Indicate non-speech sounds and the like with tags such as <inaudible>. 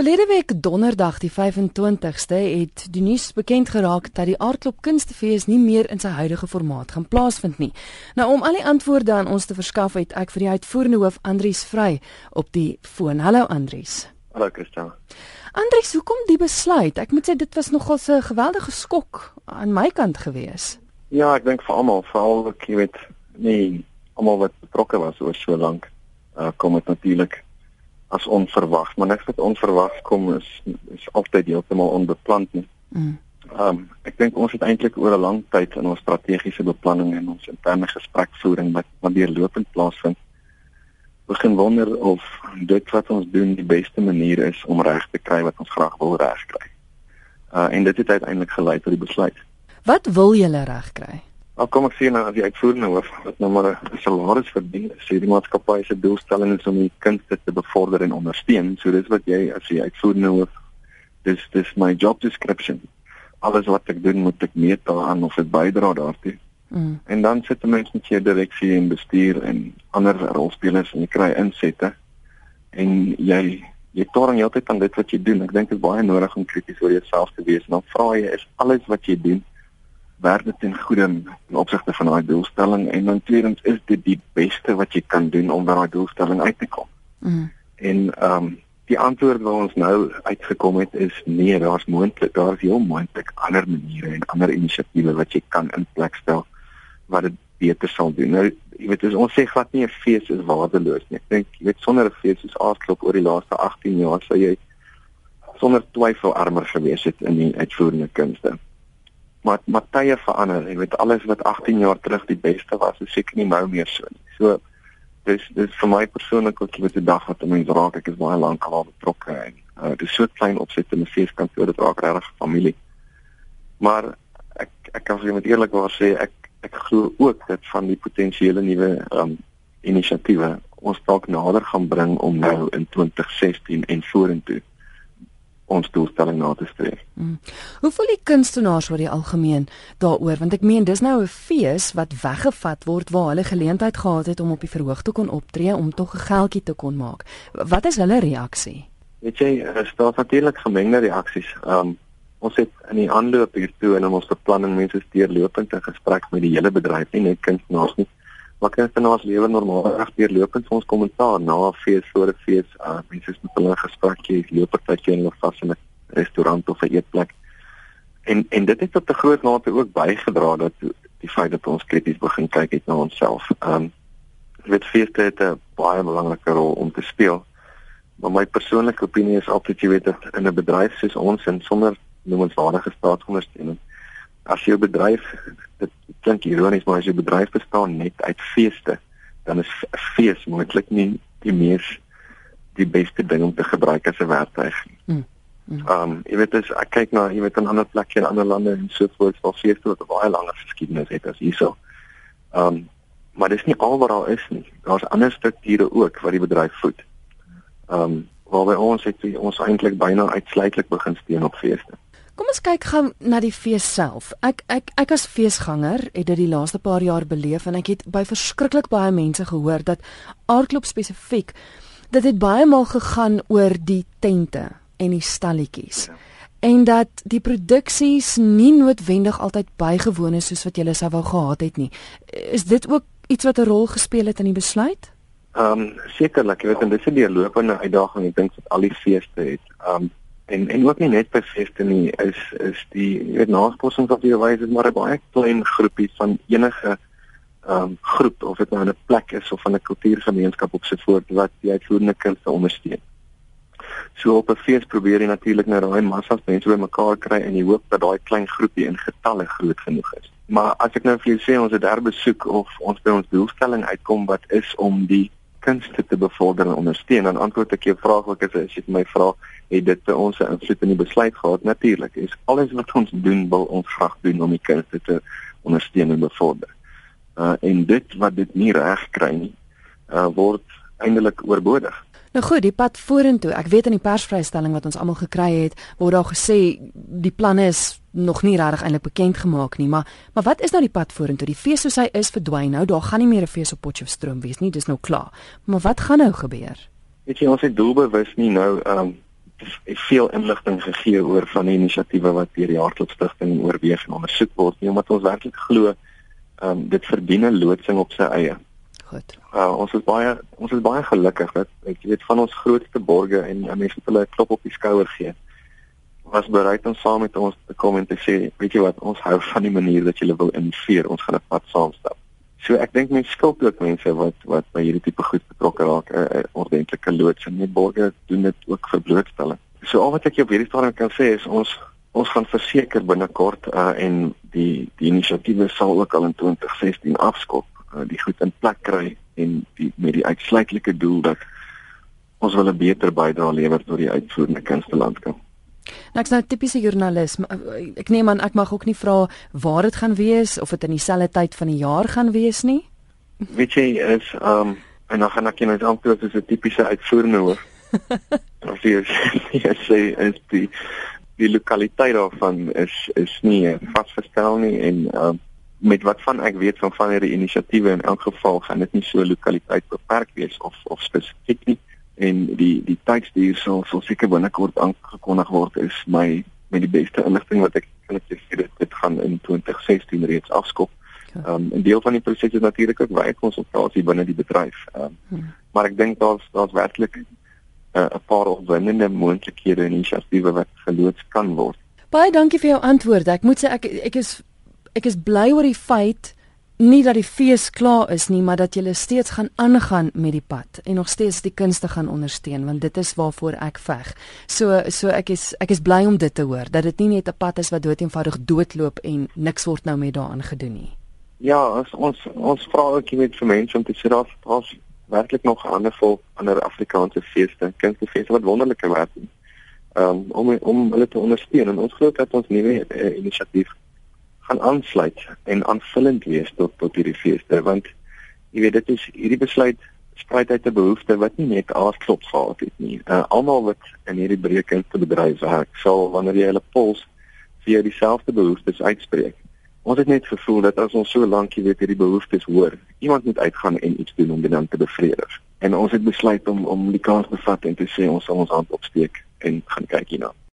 Verlede week donderdag die 25ste het die nuus bekend geraak dat die Aardklop Kunstefees nie meer in sy huidige formaat gaan plaasvind nie. Nou om al die antwoorde aan ons te verskaf het ek vir die uitvoerende hoof Andrius Vry op die foon. Hallo Andrius. Hallo Christel. Andrius, hoekom die besluit? Ek moet sê dit was nogal 'n geweldige skok aan my kant gewees. Ja, ek dink vir almal, veral ek weet nie almal wat betrokke was oor so lank, uh, kom dit natuurlik as onverwags, maar niks wat onverwags kom is is altyd heeltemal onbeplan nie. Mm. Um ek dink ons het eintlik oor 'n lang tyd in ons strategiese beplanning en ons interne gesprekvoering wat wat deurlopend plaasvind begin wonder of dit wat ons doen die beste manier is om reg te kry wat ons graag wil regkry. Uh en dit het uiteindelik gelei tot die besluit. Wat wil julle regkry? Maar kom ek sien nou as die uitvoerende hoof wat nou maar 'n salaris verdien, sê die maatskappy se doelstelling is om die kunste te bevorder en ondersteun. So dis wat jy as die uitvoerende hoof dis dis my job description. Alles wat ek doen moet ek meet daaraan of dit bydra daartoe. Mm. En dan sit 'n mens met jou direksie en bestuur en ander rolspelers en jy kry insette en jy jy torn heeltyd aan dit wat jy doen. Ek dink dit is baie nodig om krities oor jouself te wees en dan vra jy is alles wat jy doen werk dit ten goeie in opsigte van daai doelstelling en dan tweedens is dit die beste wat jy kan doen om by daai doelstelling uit te kom. Mm. En ehm um, die antwoord wat ons nou uitgekom het is nee, daar's moontlik, daar is heel moontlik ander maniere en ander inisiatiewe wat jy kan in plek stel wat dit beter sal doen. Nou, jy weet, ons sê glad nie 'n fees is waardeloos nie. Ek dink jy weet sonder 'n fees soos Aardklop oor die laaste 18 jaar sou jy sonder twyfel armer gewees het in die uitvoerende kunste maar maar tye verander. Jy weet alles wat 18 jaar terug die beste was, is seker nie nou meer so nie. So dis dis vir my persoonlik ook met die dag wat mense raak, ek is baie lank al betrokke en uh, dis so klein opset in 'n feeskantoor dit raak regtig familie. Maar ek ek kan vir jou met eerlikwaar sê ek ek glo ook dat van die potensiële nuwe um, inisiatiewe ons dalk nader gaan bring om nou in 2016 en vorentoe ons doelstelling na te streef. Hmm. Hoe voel die kunstenaars oor die algemeen daaroor want ek meen dis nou 'n fees wat weggevat word waar hulle geleentheid gehad het om op die verhoog te kon optree om tog 'n geldjie te kon maak. Wat is hulle reaksie? Weet jy, daar staan natuurlik gemengde reaksies. Um ons het in die aanloop hiertoe en in ons beplanning mense deurlopend in gesprek met die hele bedryf, nie net kunstenaars nie. Maar kunstenaars lewe normaal reg deurlopend ons kommentaar na 'n fees voor 'n fees. Uh, mense is met hulle gesprekke, loop partytjie in 'n vas in 'n restaurant of 'n eetplek. En en dit het tot 'n groot mate ook bygedra dat die feit dat ons krities begin kyk het na onsself. Um dit feeste het 'n baie belangrike rol om te speel. Maar my persoonlike opinie is altyd jy weet dat in 'n bedryf soos ons en sonder noemenswaardige staatsondersteuning as jou bedryf klink ironies maar as jou bedryf bestaan net uit feeste dan is fees moontlik nie die mees die beste ding om te gebruik as 'n werktuig nie. Hmm. Hmm. Um jy weet as ek kyk na jy weet in ander plekke in ander lande en so voort waar feeste wat baie langer geskiedenis het as hierso. Um maar dis nie al wat daar is nie. Daar's ander strukture ook wat die bedryf voed. Um waar by ons het ons eintlik byna uitsluitlik begin steun op feeste. Kom ons kyk gou na die fees self. Ek ek ek as feesganger het dit die laaste paar jaar beleef en ek het by verskriklik baie mense gehoor dat aardklop spesifiek dit het baie maal gegaan oor die tente en die stalletjies. Ja. En dat die produksies nie noodwendig altyd bygewoon is soos wat jy sou wou gehad het nie. Is dit ook iets wat 'n rol gespeel het in die besluit? Ehm um, sekerlik, jy weet en dis 'n deurlopende uitdaging, ek dink dat al die feeste het. Ehm um, en en ook nie net by feste nie is is die jy weet navorsing wat jy wys is maar 'n baie klein groepie van enige ehm um, groep of dit nou 'n plek is of van 'n kultuurgemeenskap op se voort wat die uitvoerende kunste ondersteun. So op 'n fees probeer jy natuurlik nou daai massas mense bymekaar kry en jy hoop dat daai klein groepie in getalle groot genoeg is. Maar as ek nou vir jou sê ons het daar besoek of ons by ons doelstelling uitkom wat is om die kunste te bevorder en ondersteun. Dan antwoord ek jou vraag wat ek as jy my vra het dit vir ons 'n invloed in die besluit gehad? Natuurlik is alles wat ons doen wil ons graag doen om die kunste te ondersteun en bevorder. Uh, en dit wat dit nie reg kry nie uh, word eintlik oorbodig Nou goed, die pad vorentoe. Ek weet in die persvrystelling wat ons almal gekry het, word daar gesê die planne is nog nie regtig eintlik bekend gemaak nie, maar maar wat is nou die pad vorentoe? Die fees soos hy is verdwyn nou. Daar gaan nie meer 'n fees op Potchefstroom wees nie. Dis nou klaar. Maar wat gaan nou gebeur? Weet jy, ons het doelbewus nie nou ehm um, veel inligting gegee oor van die inisiatiewe wat deur die Hartklopstigting oorweeg en ondersoek word nie omdat ons werklik glo um, dit verdien 'n loodsing op sy eie. Goed. Uh, ons is baie ons is baie gelukkig dat ek weet van ons grootste borgers en mense wat hulle 'n klop op die skouer gee was bereid om saam met ons te kom en te sê, weet jy wat, ons hou van die manier dat jy wil inveer, ons gaan 'n pad saam stap. So ek dink mense skuld ook mense wat wat by hierdie tipe goed betrokke raak 'n uh, ordentlike loods en net borgers doen dit ook vir blootstelling. So al wat ek op hierdie stadium kan sê is ons ons gaan verseker binnekort uh, en die die inisiatiewe sal ook al in 2016 afskop uh, die goed in plek kry en die met die uitsluitlike doel dat ons wil 'n beter bydrae lewer tot die uitvoerende kunstelandskap. Nou ek's nou tipiese joernalis. Ek neem aan ek mag ook nie vra waar dit gaan wees of dit in dieselfde tyd van die jaar gaan wees nie. Weet jy is um en dan gaan ek net antwoord as 'n tipiese uitvoerende hoof. <laughs> of jy sê is die die lokaliteit daarvan is is nie vasgestel nie en um met wat van ek weet van van hierdie inisiatiewe in elk geval gaan dit nie so lokaliteit beperk wees of of spesifiek nie en die die tydsduur sal sal seker binnekort aangekondig word is my met die beste inligting wat ek kan ek sê dit dit gaan in 2016 reeds afskop. Ehm um, 'n deel van die proses is natuurlik ook baie konsultasie binne die bedryf. Ehm um, hmm. maar ek dink daar's daar's werklik 'n uh, paar opwindende moontlikhede en inisiatiewe wat geloods kan word. Baie dankie vir jou antwoord. Ek moet sê ek ek is ek is bly oor die feit nie dat die fees klaar is nie, maar dat jy steeds gaan aangaan met die pad en nog steeds die kunste gaan ondersteun want dit is waarvoor ek veg. So so ek is ek is bly om dit te hoor dat dit nie net 'n pad is wat doeteenvoudig doodloop en niks word nou met daaraan gedoen nie. Ja, as ons ons vra ook jy weet vir mense om te sê daar daar's werklik nog ander vol ander Afrikaanse feeste, kunstefeeste wat wonderlike werk doen. Um, om om hulle te ondersteun en ons glo dat ons nuwe uh, inisiatief gaan aansluit en aanvullend wees tot tot hierdie feeste want jy weet dit is hierdie besluit spruit uit 'n behoefte wat nie net aasklop gehad het nie. Uh, Almal wat in hierdie breekend te bedryf werk, sal wanneer jy hulle pols vir dieselfde behoeftes uitspreek. Ons het net gevoel dat as ons so lank jy weet hierdie behoeftes hoor, iemand moet uitgaan en iets doen om dit dan te bevredig. En ons het besluit om om die kans te vat en te sê ons sal ons hand opsteek en gaan kyk hierna.